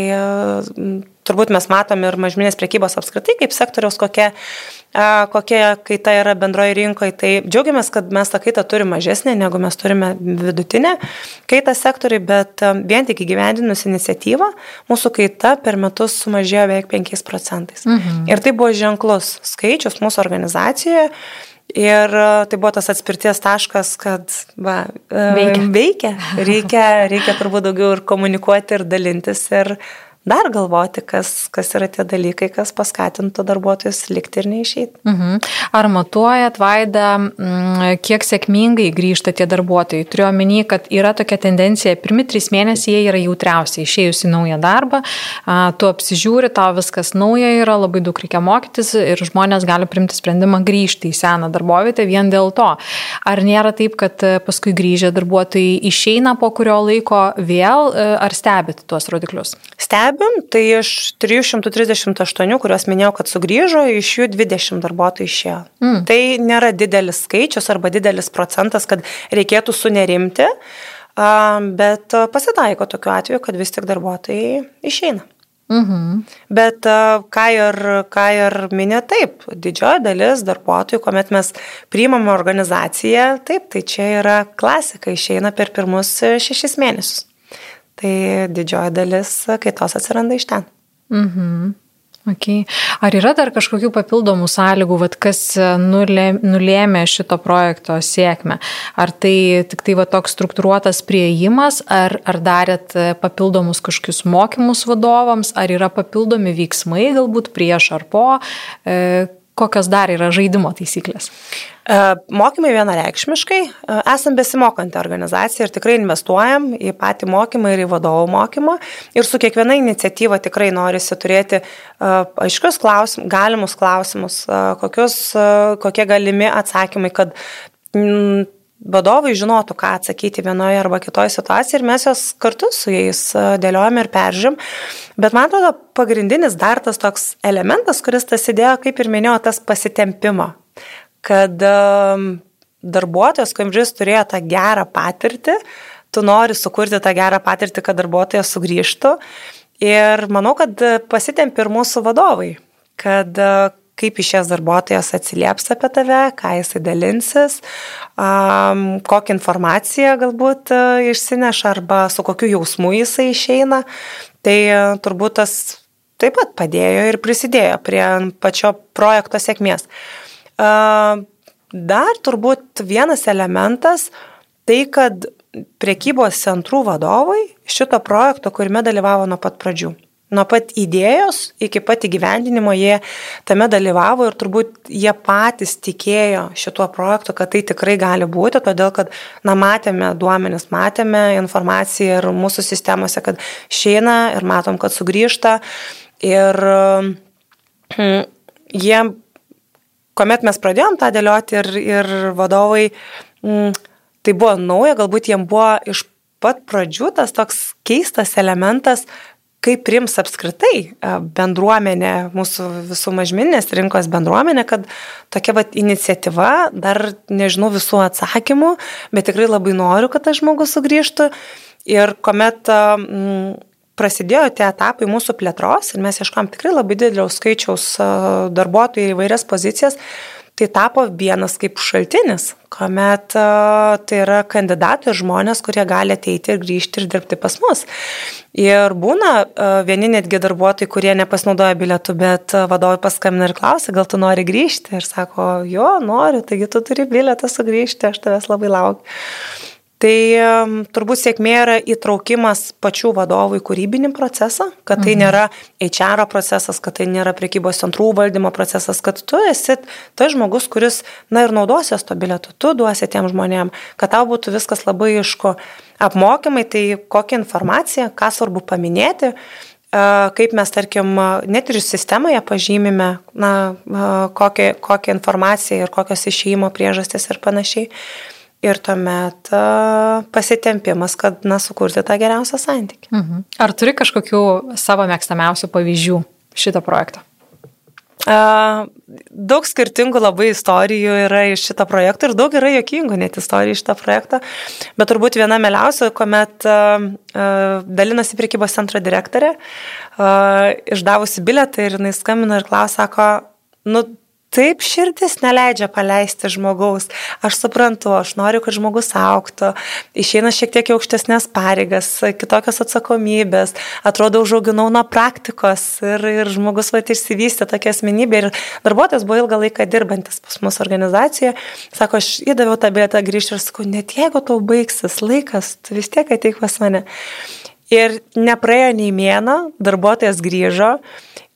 turbūt mes matom ir mažminės priekybos apskritai kaip sektoriaus kokia kokia kaita yra bendroje rinkoje. Tai džiaugiamės, kad mes tą kaitą turime mažesnę, negu mes turime vidutinę kaitą sektoriui, bet vien tik įgyvendinus iniciatyvą mūsų kaita per metus sumažėjo beveik 5 procentais. Mhm. Ir tai buvo ženklus skaičius mūsų organizacijoje. Ir tai buvo tas atspirties taškas, kad va, veikia. veikia. Reikia, reikia turbūt daugiau ir komunikuoti, ir dalintis, ir dar galvoti, kas, kas yra tie dalykai, kas paskatintų darbuotojus likti ir neišeiti. Mhm. Ar matuojat, Vaida, mm, kiek sėkmingai grįžta tie darbuotojai? Turiu omeny, kad yra tokia tendencija, pirmi trys mėnesiai jie yra jautriausiai, išėjus į naują darbą, tu apsižiūri, tau viskas nauja yra, labai daug reikia mokytis ir žmonės gali primti sprendimą grįžti į seną darbovietę vien dėl to. Ar nėra taip, kad e, paskui grįžę darbuotojai išeina po kurio laiko vėl, e, ar stebit tuos rodiklius? Stebit stebim, tai iš 338, kuriuos minėjau, kad sugrįžo, iš jų 20 darbuotojų išėjo. Mm. Tai nėra didelis skaičius arba didelis procentas, kad reikėtų sunerimti, bet pasitaiko tokiu atveju, kad vis tik darbuotojai išeina. Mhm. Bet ką ir, ką ir minė, taip, didžioji dalis darbuotojų, kuomet mes priimame organizaciją, taip, tai čia yra klasika, išeina per pirmus šešis mėnesius. Tai didžioji dalis kaitos atsiranda iš ten. Mhm. Okay. Ar yra dar kažkokių papildomų sąlygų, vat, kas nulėmė šito projekto sėkmę? Ar tai tik tai va, toks struktūruotas prieimas, ar, ar darėt papildomus kažkokius mokymus vadovams, ar yra papildomi veiksmai galbūt prieš ar po? E, kokios dar yra žaidimo taisyklės? E, mokymai vienareikšmiškai. E, esam besimokanti organizacija ir tikrai investuojam į patį mokymą ir į vadovų mokymą. Ir su kiekviena iniciatyva tikrai norisi turėti e, aiškius klausimus, galimus klausimus, kokius, kokie galimi atsakymai, kad vadovai žinotų, ką atsakyti vienoje arba kitoje situacijoje ir mes jos kartu su jais dėliojame ir peržym. Bet man atrodo, pagrindinis dar tas toks elementas, kuris tas įdėjo, kaip ir minėjau, tas pasitempimo. Kad um, darbuotojas, kuris turėjo tą gerą patirtį, tu nori sukurti tą gerą patirtį, kad darbuotojas sugrįžtų. Ir manau, kad pasitempi ir mūsų vadovai, kad kaip išės darbuotojas atsilieps apie tave, ką jisai dalinsis, um, kokią informaciją galbūt uh, išsineša arba su kokiu jausmu jisai išeina. Tai uh, turbūt tas taip pat padėjo ir prisidėjo prie pačio projekto sėkmės. Dar turbūt vienas elementas, tai kad priekybos centrų vadovai šito projekto, kuriame dalyvavo nuo pat pradžių. Nuo pat idėjos iki pat įgyvendinimo jie tame dalyvavo ir turbūt jie patys tikėjo šituo projektu, kad tai tikrai gali būti, todėl kad, na, matėme duomenis, matėme informaciją ir mūsų sistemose, kad šeina ir matom, kad sugrįžta ir hmm, jie kuomet mes pradėjom tą dėlioti ir, ir vadovai, mm, tai buvo nauja, galbūt jiem buvo iš pat pradžių tas toks keistas elementas, kaip prims apskritai e, bendruomenė, mūsų visų mažminės rinkos bendruomenė, kad tokia vat iniciatyva, dar nežinau visų atsakymų, bet tikrai labai noriu, kad tas žmogus sugrįžtų. Ir kuomet m, prasidėjo tie etapai mūsų plėtros ir mes ieškom tikrai labai didelio skaičiaus e, darbuotojų į vairias pozicijas, tai tapo vienas kaip šaltinis, kuomet uh, tai yra kandidatai ir žmonės, kurie gali ateiti ir grįžti ir dirbti pas mus. Ir būna uh, vieni netgi darbuotojai, kurie nepasinaudoja bilietų, bet vadovai paskambina ir klausia, gal tu nori grįžti? Ir sako, jo, noriu, taigi tu turi bilietą sugrįžti, aš tavęs labai laukiu. Tai turbūt sėkmė yra įtraukimas pačių vadovų į kūrybinį procesą, kad tai mhm. nėra HR procesas, kad tai nėra priekybos centrų valdymo procesas, kad tu esi tas žmogus, kuris, na ir naudosies to bilietu, tu duosi tiem žmonėm, kad tau būtų viskas labai išku. Apmokymai, tai kokią informaciją, ką svarbu paminėti, kaip mes, tarkim, net ir sistemoje pažymime, na, kokią, kokią informaciją ir kokios išėjimo priežastys ir panašiai. Ir tuomet pasitempimas, kad, na, sukurti tą geriausią santykį. Mhm. Ar turi kažkokių savo mėgstamiausių pavyzdžių šito projekto? Uh, daug skirtingų labai istorijų yra iš šito projekto ir daug yra jokingų net istorijų iš šito projekto, bet turbūt viena mėliausia, kuomet uh, uh, dalinosi priekybos centro direktorė, išdavusi biletą ir jinai skambino ir klausė, sako, nu taip širdis neleidžia paleisti žmogaus. Aš suprantu, aš noriu, kad žmogus auktų, išeina šiek tiek aukštesnės pareigas, kitokios atsakomybės, atrodo, užauginau nuo praktikos ir, ir žmogus va išsivystė tokia asmenybė ir darbuotojas buvo ilgą laiką dirbantis pas mūsų organizacijoje. Sako, aš įdaviau tą biletą grįžti ir sakau, net jeigu tau baigsis laikas, tu vis tiek ateik pas mane. Ir nepraėjo nei mėno, darbuotojas grįžo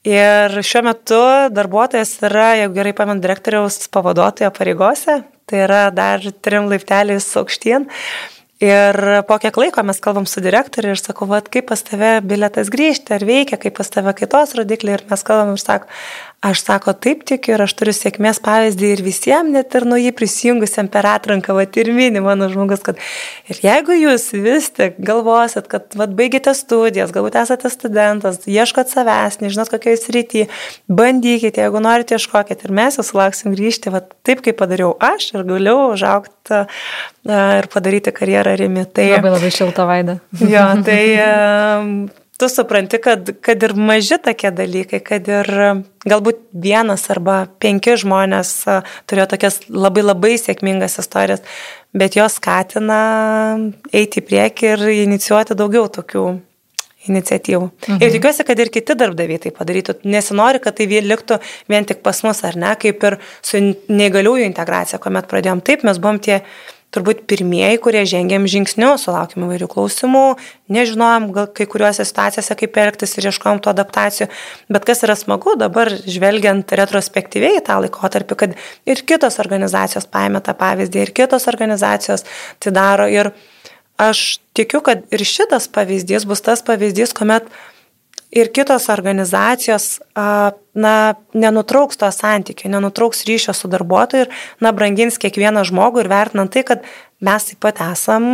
Ir šiuo metu darbuotojas yra, jeigu gerai pamenu, direktoriaus pavaduotojo pareigose, tai yra dar trim laipteliais aukštien. Ir po kiek laiko mes kalbam su direktoriu ir sakau, vad, kaip pas tave biletas grįžti, ar veikia, kaip pas tave kaitos rodikliai ir mes kalbam ir sako, aš sako, taip tikiu ir aš turiu sėkmės pavyzdį ir visiems, net ir nuo jį prisijungusiam per atranką, vad ir mini mano žmogus, kad ir jeigu jūs vis tik galvosit, kad vad baigėte studijas, galbūt esate studentas, ieškot savęs, nežinot kokioje srityje, bandykite, jeigu norite, ieškokit ir mes jūs lauksim grįžti, vad taip kaip padariau aš ir galiu užaukti ir padaryti karjerą rimi. Tai, labai labai šilta vaida. Jo, tai tu supranti, kad, kad ir maži tokie dalykai, kad ir galbūt vienas arba penki žmonės turėjo tokias labai labai sėkmingas istorijas, bet jos skatina eiti į priekį ir inicijuoti daugiau tokių iniciatyvų. Mhm. Ir tikiuosi, kad ir kiti darbdaviai tai padarytų. Nesinori, kad tai liktų vien tik pas mus, ar ne, kaip ir su neįgaliųjų integracija, kuomet pradėjom taip, mes buvom tie turbūt pirmieji, kurie žengėm žingsnius, sulaukėm įvairių klausimų, nežinojom gal kai kuriuose situacijose, kaip elgtis ir ieškojom to adaptacijų. Bet kas yra smagu dabar, žvelgiant retrospektyviai tą laikotarpį, kad ir kitos organizacijos paėmė tą pavyzdį, ir kitos organizacijos tai daro. Ir aš tikiu, kad ir šitas pavyzdys bus tas pavyzdys, kuomet ir kitos organizacijos na, nenutrauks to santykio, nenutrauks ryšio su darbuotoju ir na, brangins kiekvieną žmogų ir vertinant tai, kad mes taip pat esam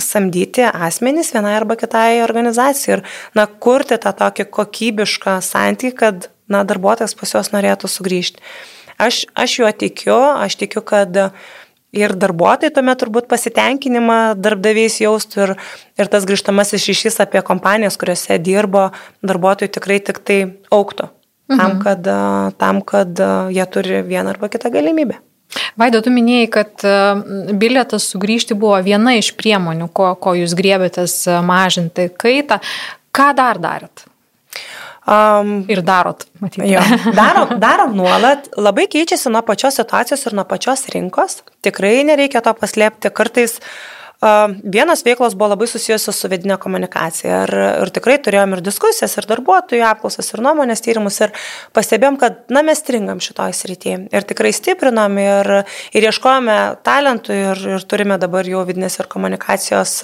samdyti asmenys vienai arba kitai organizacijai ir na, kurti tą tokį kokybišką santykį, kad na, darbuotojas pas juos norėtų sugrįžti. Aš, aš juo tikiu, aš tikiu, kad uh, ir darbuotojai tuomet turbūt pasitenkinimą darbdaviais jaustų ir, ir tas grįžtamasis ryšys apie kompanijas, kuriuose dirbo darbuotojai tikrai tik tai auktų. Mhm. Tam, kad, tam, kad jie turi vieną arba kitą galimybę. Vaido, tu minėjai, kad bilietas sugrįžti buvo viena iš priemonių, ko, ko jūs griebėtės mažinti kaitą. Ką dar darėt? Um, ir darot, matyti. Jo, darom, darom nuolat, labai keičiasi nuo pačios situacijos ir nuo pačios rinkos. Tikrai nereikia to paslėpti. Kartais uh, vienos veiklos buvo labai susijusios su vedinė komunikacija. Ir, ir tikrai turėjom ir diskusijas, ir darbuotojų apklausas, ir nuomonės tyrimus. Ir pastebėjom, kad na, mes stringam šitoj srityje. Ir tikrai stiprinom ir, ir ieškojome talentų ir, ir turime dabar jau vidinės ir komunikacijos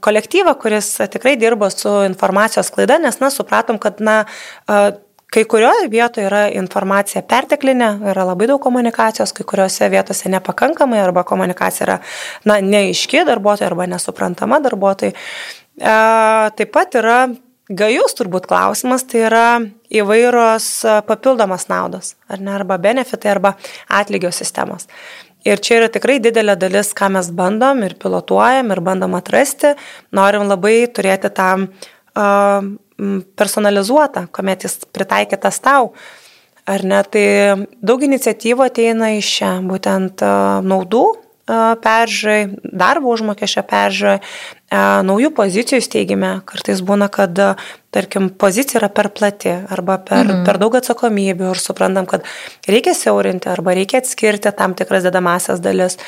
kolektyvą, kuris tikrai dirbo su informacijos klaida, nes, na, supratom, kad, na, Kai kurioje vietoje yra informacija perteklinė, yra labai daug komunikacijos, kai kuriuose vietose nepakankamai arba komunikacija yra na, neaiški darbuotojai arba nesuprantama darbuotojai. E, taip pat yra gajus turbūt klausimas, tai yra įvairios papildomas naudos, ar ne, arba benefitai, arba atlygio sistemos. Ir čia yra tikrai didelė dalis, ką mes bandom ir pilotuojam ir bandom atrasti. Norim labai turėti tą uh, personalizuotą, kuomet jis pritaikytas tau. Ar ne, tai daug iniciatyvų ateina iš čia, būtent naudų peržiūrai, darbo užmokesčio peržiūrai, naujų pozicijų steigime. Kartais būna, kad, tarkim, pozicija yra per plati arba per, mhm. per daug atsakomybių ir suprantam, kad reikia siaurinti arba reikia atskirti tam tikras dedamasias dalis.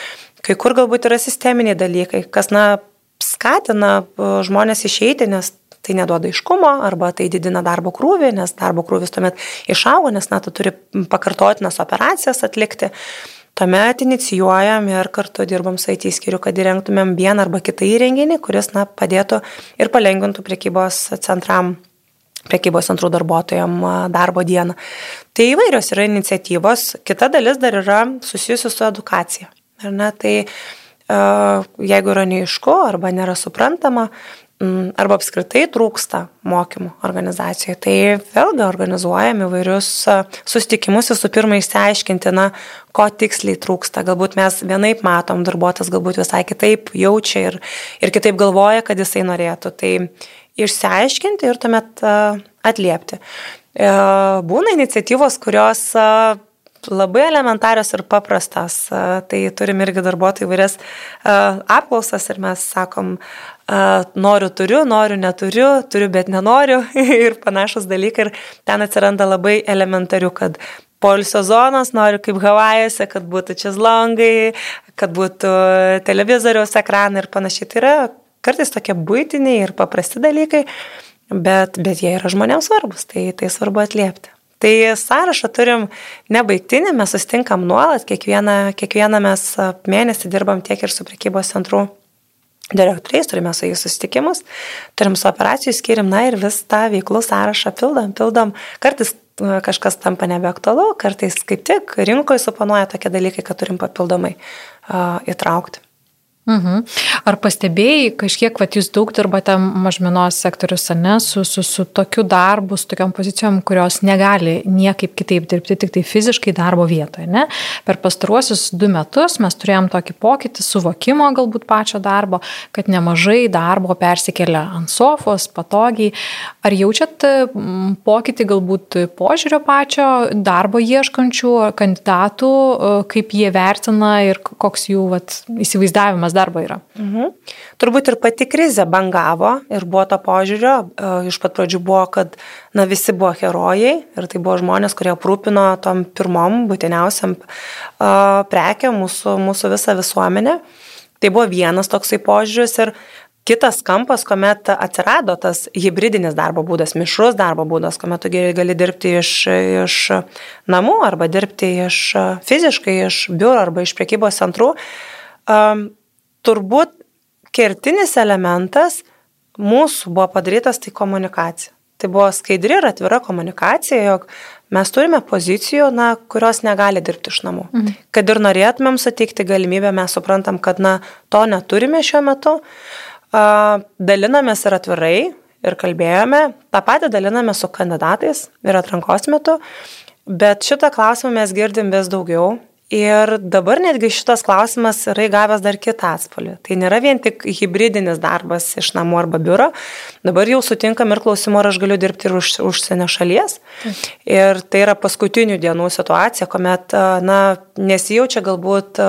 Kai kur galbūt yra sisteminiai dalykai, kas, na, skatina žmonės išeiti, nes tai neduoda iškumo arba tai didina darbo krūvį, nes darbo krūvis tuomet išaugo, nes na, tu turi pakartotinas operacijas atlikti. Tuomet inicijuojam ir kartu dirbam su IT skiriu, kad įrengtumėm vieną arba kitą įrenginį, kuris na, padėtų ir palengvintų priekybos centram priekybos centrų darbuotojam darbo dieną. Tai įvairios yra iniciatyvos. Kita dalis dar yra susijusi su edukacija. Ar ne? Tai jeigu yra neišku arba nėra suprantama, arba apskritai trūksta mokymų organizacijoje. Tai vėlgi organizuojam įvairius susitikimus visų pirma išsiaiškinti, na, ko tiksliai trūksta. Galbūt mes vienaip matom, darbuotojas galbūt visai kitaip jaučia ir, ir kitaip galvoja, kad jisai norėtų. Tai išsiaiškinti ir tuomet atliepti. E, būna iniciatyvos, kurios labai elementarios ir paprastas. Tai turim irgi darbuotojų įvairias apklausas ir mes sakom, noriu turiu, noriu neturiu, turiu bet nenoriu ir panašus dalykai. Ir ten atsiranda labai elementarių, kad polisio zonos, noriu kaip Havajose, kad būtų čizlongai, kad būtų televizoriaus ekranai ir panašiai. Tai yra kartais tokie būtiniai ir paprasti dalykai, bet, bet jie yra žmonėms svarbus, tai, tai svarbu atliepti. Tai sąrašą turim nebaigtinį, mes sustinkam nuolat, kiekvieną, kiekvieną mes mėnesį dirbam tiek ir su prekybos centrų direktoriais, turime su jais susitikimus, turim su operacijų skyrim, na ir vis tą veiklų sąrašą pildom, pildom. Kartais kažkas tampa nebeaktualu, kartais kaip tik rinkoje suponuoja tokie dalykai, kad turim papildomai uh, įtraukti. Mhm. Ar pastebėjai kažkiek, va, jūs daug dirbate mažmenos sektorius, ne, su, su, su tokiu darbu, su tokiam pozicijom, kurios negali niekaip kitaip dirbti, tik tai fiziškai darbo vietoje, ne? Per pastaruosius du metus mes turėjom tokį pokytį, suvokimo galbūt pačio darbo, kad nemažai darbo persikelia ant sofos, patogiai. Ar jaučiat pokytį galbūt požiūrio pačio darbo ieškančių kandidatų, kaip jie vertina ir koks jų vat, įsivaizdavimas koks darbo yra. Mhm. Turbūt ir pati krizė bangavo ir buvo to požiūrio. E, iš pat pradžių buvo, kad na, visi buvo herojai ir tai buvo žmonės, kurie aprūpino tom pirmom būtiniausiam uh, prekiam mūsų, mūsų visą visuomenę. Tai buvo vienas toksai požiūris ir Kitas kampas, kuomet atsirado tas hybridinis darbo būdas, mišrus darbo būdas, kuomet tu gali dirbti iš, iš namų arba dirbti iš fiziškai, iš biuro arba iš priekybos centrų, turbūt kertinis elementas mūsų buvo padarytas tai komunikacija. Tai buvo skaidri ir atvira komunikacija, jog mes turime pozicijų, na, kurios negali dirbti iš namų. Mhm. Kad ir norėtumėm suteikti galimybę, mes suprantam, kad na, to neturime šiuo metu. Dalinamės ir atvirai ir kalbėjome, tą patį daliname su kandidatais ir atrankos metu, bet šitą klausimą mes girdim vis daugiau Ir dabar netgi šitas klausimas yra įgavęs dar kitą atspalvį. Tai nėra vien tik hybridinis darbas iš namų arba biuro. Dabar jau sutinkam ir klausimų, ar aš galiu dirbti ir už, užsienio šalies. Ir tai yra paskutinių dienų situacija, kuomet na, nesijaučia galbūt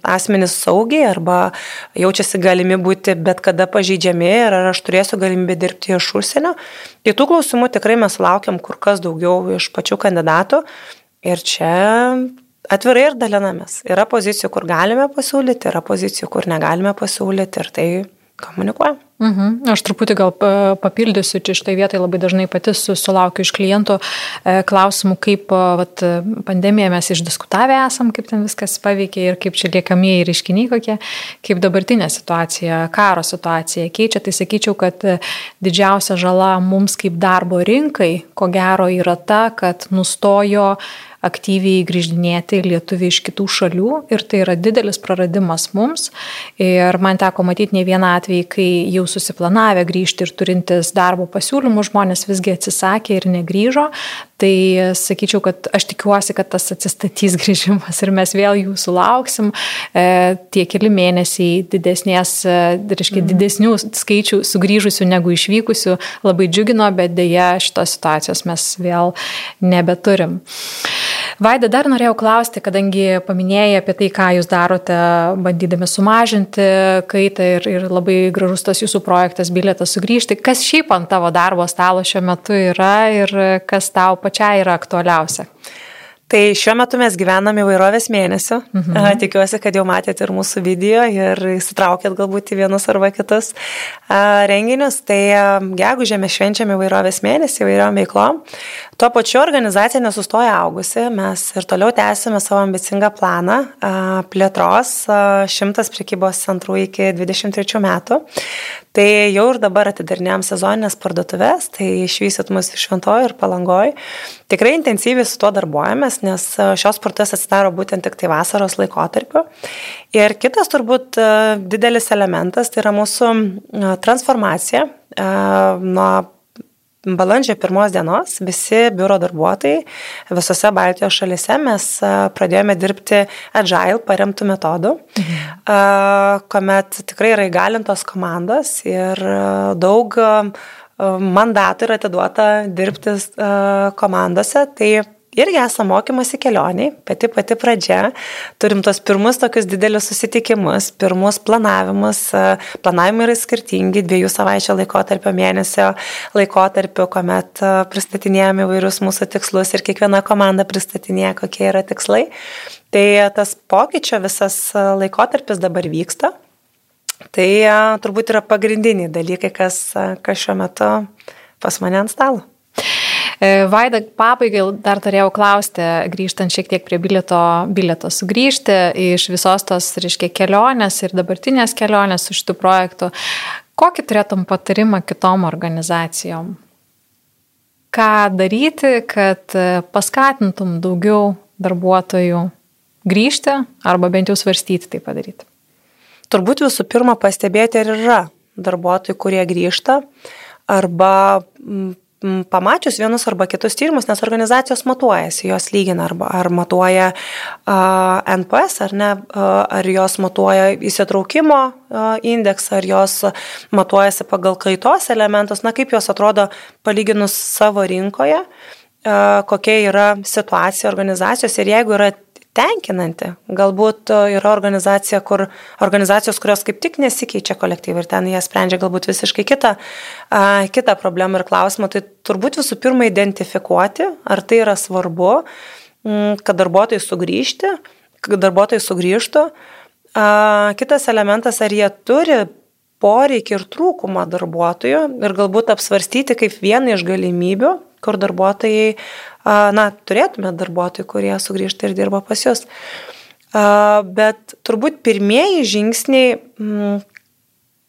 asmenys saugiai arba jaučiasi galimi būti bet kada pažeidžiami ir ar aš turėsiu galimybę dirbti iš užsienio. Tai tų klausimų tikrai mes laukiam kur kas daugiau iš pačių kandidatų. Ir čia atvirai ir dalinamės. Yra pozicijų, kur galime pasiūlyti, yra pozicijų, kur negalime pasiūlyti ir tai komunikuojam. Mhm. Aš truputį gal papildysiu, čia štai vietai labai dažnai pati sulaukiu iš klientų e, klausimų, kaip vat, pandemiją mes išdiskutavę esam, kaip ten viskas paveikė ir kaip čia liekamieji reiškiniai kokie, kaip dabartinė situacija, karo situacija keičia. Tai sakyčiau, kad didžiausia žala mums kaip darbo rinkai, ko gero, yra ta, kad nustojo aktyviai grįždinėti lietuviai iš kitų šalių ir tai yra didelis praradimas mums. Ir man teko matyti ne vieną atvejį, kai jau susiplanavę grįžti ir turintis darbo pasiūlymų žmonės visgi atsisakė ir negryžo. Tai sakyčiau, kad aš tikiuosi, kad tas atsistatys grįžimas ir mes vėl jų sulauksim. E, tie keli mėnesiai didesnės, e, reiškia, mhm. didesnių skaičių sugrįžusių negu išvykusių labai džiugino, bet dėja šitos situacijos mes vėl nebeturim. Vaida, dar norėjau klausti, kadangi paminėjai apie tai, ką jūs darote, bandydami sumažinti kaitą ir, ir labai gražus tas jūsų projektas bilietas sugrįžti. Kas šiaip ant tavo darbo stalo šiuo metu yra ir kas tau pačiai yra aktualiausia? Tai šiuo metu mes gyvename įvairovės mėnesių. Mhm. Tikiuosi, kad jau matėte ir mūsų video ir įsitraukėt galbūt į vienus arba kitus renginius. Tai gegužė mes švenčiame įvairovės mėnesį įvairiom veiklom. Tuo pačiu organizacija nesustoja augusi, mes ir toliau tęsime savo ambicingą planą plėtros šimtas prekybos centrų iki 23 metų. Tai jau ir dabar atidarnėjom sezoninės parduotuvės, tai išvysit mus iš Šventojo ir Palangoj. Tikrai intensyviai su tuo darbuojamės, nes šios parduotuvės atsidaro būtent tik tai vasaros laikotarpiu. Ir kitas turbūt didelis elementas tai yra mūsų transformacija nuo balandžio pirmos dienos visi biuro darbuotojai visose Baltijos šalise mes pradėjome dirbti agile paremtų metodų, mhm. kuomet tikrai yra įgalintos komandos ir daug mandatų yra atiduota dirbti komandose. Tai irgi esame mokymasi kelioniai, pati pati pradžia, turim tos pirmus tokius didelius susitikimus, pirmus planavimus, planavimai yra skirtingi, dviejų savaičių laikotarpio, mėnesio laikotarpio, kuomet pristatinėjame įvairius mūsų tikslus ir kiekviena komanda pristatinėja, kokie yra tikslai. Tai tas pokyčio visas laikotarpis dabar vyksta. Tai turbūt yra pagrindiniai dalykai, kas, kas šiuo metu pas mane ant stalo. E, Vaida, pabaigai dar turėjau klausti, grįžtant šiek tiek prie bilieto, bilieto sugrįžti iš visos tos, reiškia, kelionės ir dabartinės kelionės su šitų projektų. Kokį turėtum patarimą kitom organizacijom? Ką daryti, kad paskatintum daugiau darbuotojų grįžti arba bent jau svarstyti tai padaryti? Turbūt visų pirma pastebėti, ar yra darbuotojų, kurie grįžta arba pamačius vienus arba kitus tyrimus, nes organizacijos matuojasi, jos lygina arba ar matuoja uh, NPS, ar ne, uh, ar jos matuoja įsitraukimo uh, indeksą, ar jos matuojasi pagal kaitos elementus, na kaip jos atrodo palyginus savo rinkoje, kokia yra situacija organizacijos ir jeigu yra tenkinanti. Galbūt e, yra organizacija, kur, organizacijos, kurios kaip tik nesikeičia kolektyvai ir ten jie sprendžia galbūt visiškai kitą, kitą problemą ir klausimą. Tai turbūt visų pirma identifikuoti, ar tai yra svarbu, kad darbuotojai sugrįžti, kad darbuotojai sugrįžtų. Kitas elementas, ar jie turi poreikį ir trūkumą darbuotojų ir galbūt apsvarstyti kaip vieną iš galimybių, kur darbuotojai na, turėtume darbuotojų, kurie sugrįžta ir dirba pas jūs. Bet turbūt pirmieji žingsniai, mm,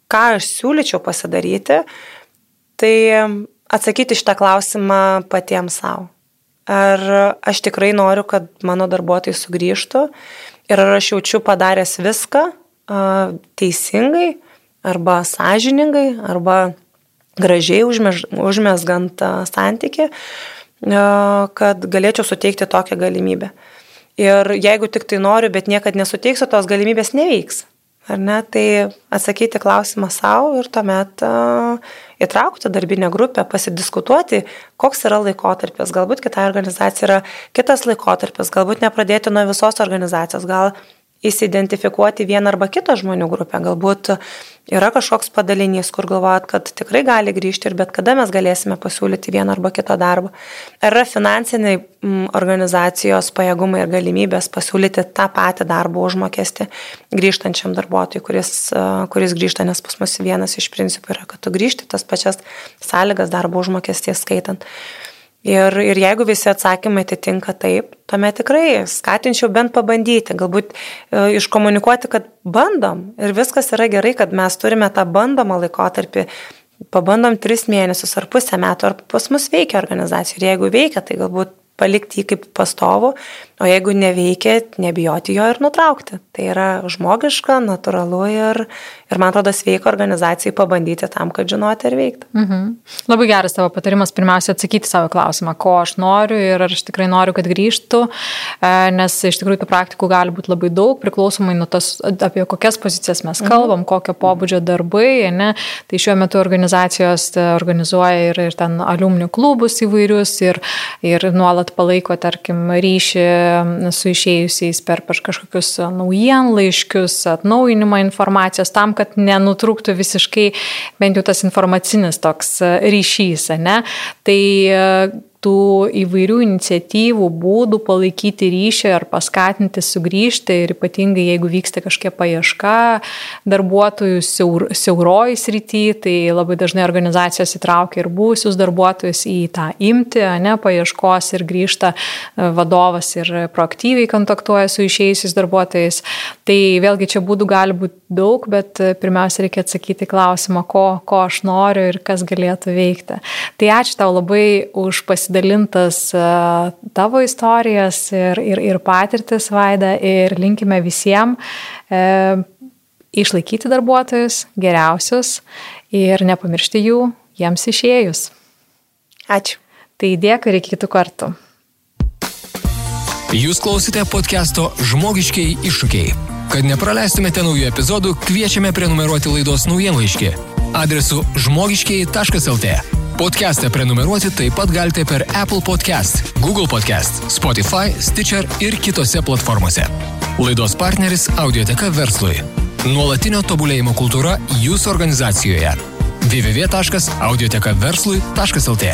ką aš siūlyčiau pasidaryti, tai atsakyti šitą klausimą patiems savo. Ar aš tikrai noriu, kad mano darbuotojai sugrįžtų ir ar aš jaučiu padaręs viską teisingai arba sąžiningai arba gražiai užmesgant santyki, kad galėčiau suteikti tokią galimybę. Ir jeigu tik tai noriu, bet niekad nesuteiksiu, tos galimybės neveiks. Ar ne? Tai atsakyti klausimą savo ir tuomet uh, įtraukti darbinę grupę, pasidiskutuoti, koks yra laikotarpis. Galbūt kitai organizacijai yra kitas laikotarpis, galbūt nepradėti nuo visos organizacijos, gal įsidentifikuoti vieną arba kitą žmonių grupę. Galbūt yra kažkoks padalinys, kur galvojat, kad tikrai gali grįžti ir bet kada mes galėsime pasiūlyti vieną arba kitą darbą. Ar yra finansiniai mm, organizacijos pajėgumai ir galimybės pasiūlyti tą patį darbo užmokestį grįžtančiam darbuotojui, kuris, kuris grįžta, nes pas mus vienas iš principų yra, kad tu grįžti tas pačias sąlygas darbo užmokesties skaitant. Ir, ir jeigu visi atsakymai atitinka taip, tuomet tikrai skatinčiau bent pabandyti, galbūt e, iškomunikuoti, kad bandom. Ir viskas yra gerai, kad mes turime tą bandomą laikotarpį, pabandom tris mėnesius ar pusę metų, ar pas mus veikia organizacija. Ir jeigu veikia, tai galbūt palikti jį kaip pastovų, o jeigu neveikia, nebijoti jo ir nutraukti. Tai yra žmogiška, natūralu ir, ir man atrodo, sveika organizacijai pabandyti tam, kad žinoti ar veikti. Mhm. Labai geras tavo patarimas pirmiausia atsakyti savo klausimą, ko aš noriu ir ar aš tikrai noriu, kad grįžtų, e, nes iš tikrųjų tų praktikų gali būti labai daug, priklausomai nuo tos, apie kokias pozicijas mes mhm. kalbam, mhm. kokio pobūdžio darbai, ne? tai šiuo metu organizacijos e, organizuoja ir, ir ten alumnių klubus įvairius ir, ir nuolat palaiko, tarkim, ryšį su išėjusiais per kažkokius naujienlaiškius, atnaujinimą informacijos, tam, kad nenutrūktų visiškai bent jau tas informacinis toks ryšys, ne? Tai tų įvairių iniciatyvų, būdų palaikyti ryšį ar paskatinti sugrįžti ir ypatingai jeigu vyksta kažkokia paieška darbuotojų siaur, siauroj srity, tai labai dažnai organizacijos įtraukia ir būsius darbuotojus į tą imti, ne, paieškos ir grįžta e, vadovas ir proaktyviai kontaktuoja su išėjusiais darbuotojais. Tai vėlgi čia būdų gali būti daug, bet e, pirmiausia reikia atsakyti klausimą, ko, ko aš noriu ir kas galėtų veikti. Tai ačiū tau labai už pasitikėjimą pasidalintas e, tavo istorijas ir, ir, ir patirtis, Vaida, ir linkime visiems e, išlaikyti darbuotojus geriausius ir nepamiršti jų jiems išėjus. Ačiū. Tai dėkui ir iki kitų kartų. Jūs klausite podcast'o Žmogiškiai iššūkiai. Kad nepraleistumėte naujų epizodų, kviečiame prenumeruoti laidos naujienlaiškį adresu žmogiškiai.lt. Podcast'ą prenumeruoti taip pat galite per Apple Podcast, Google Podcast, Spotify, Stitcher ir kitose platformose. Laidos partneris Audioteka verslui. Nuolatinio tobulėjimo kultūra jūsų organizacijoje. www.audiotekaverslui.lt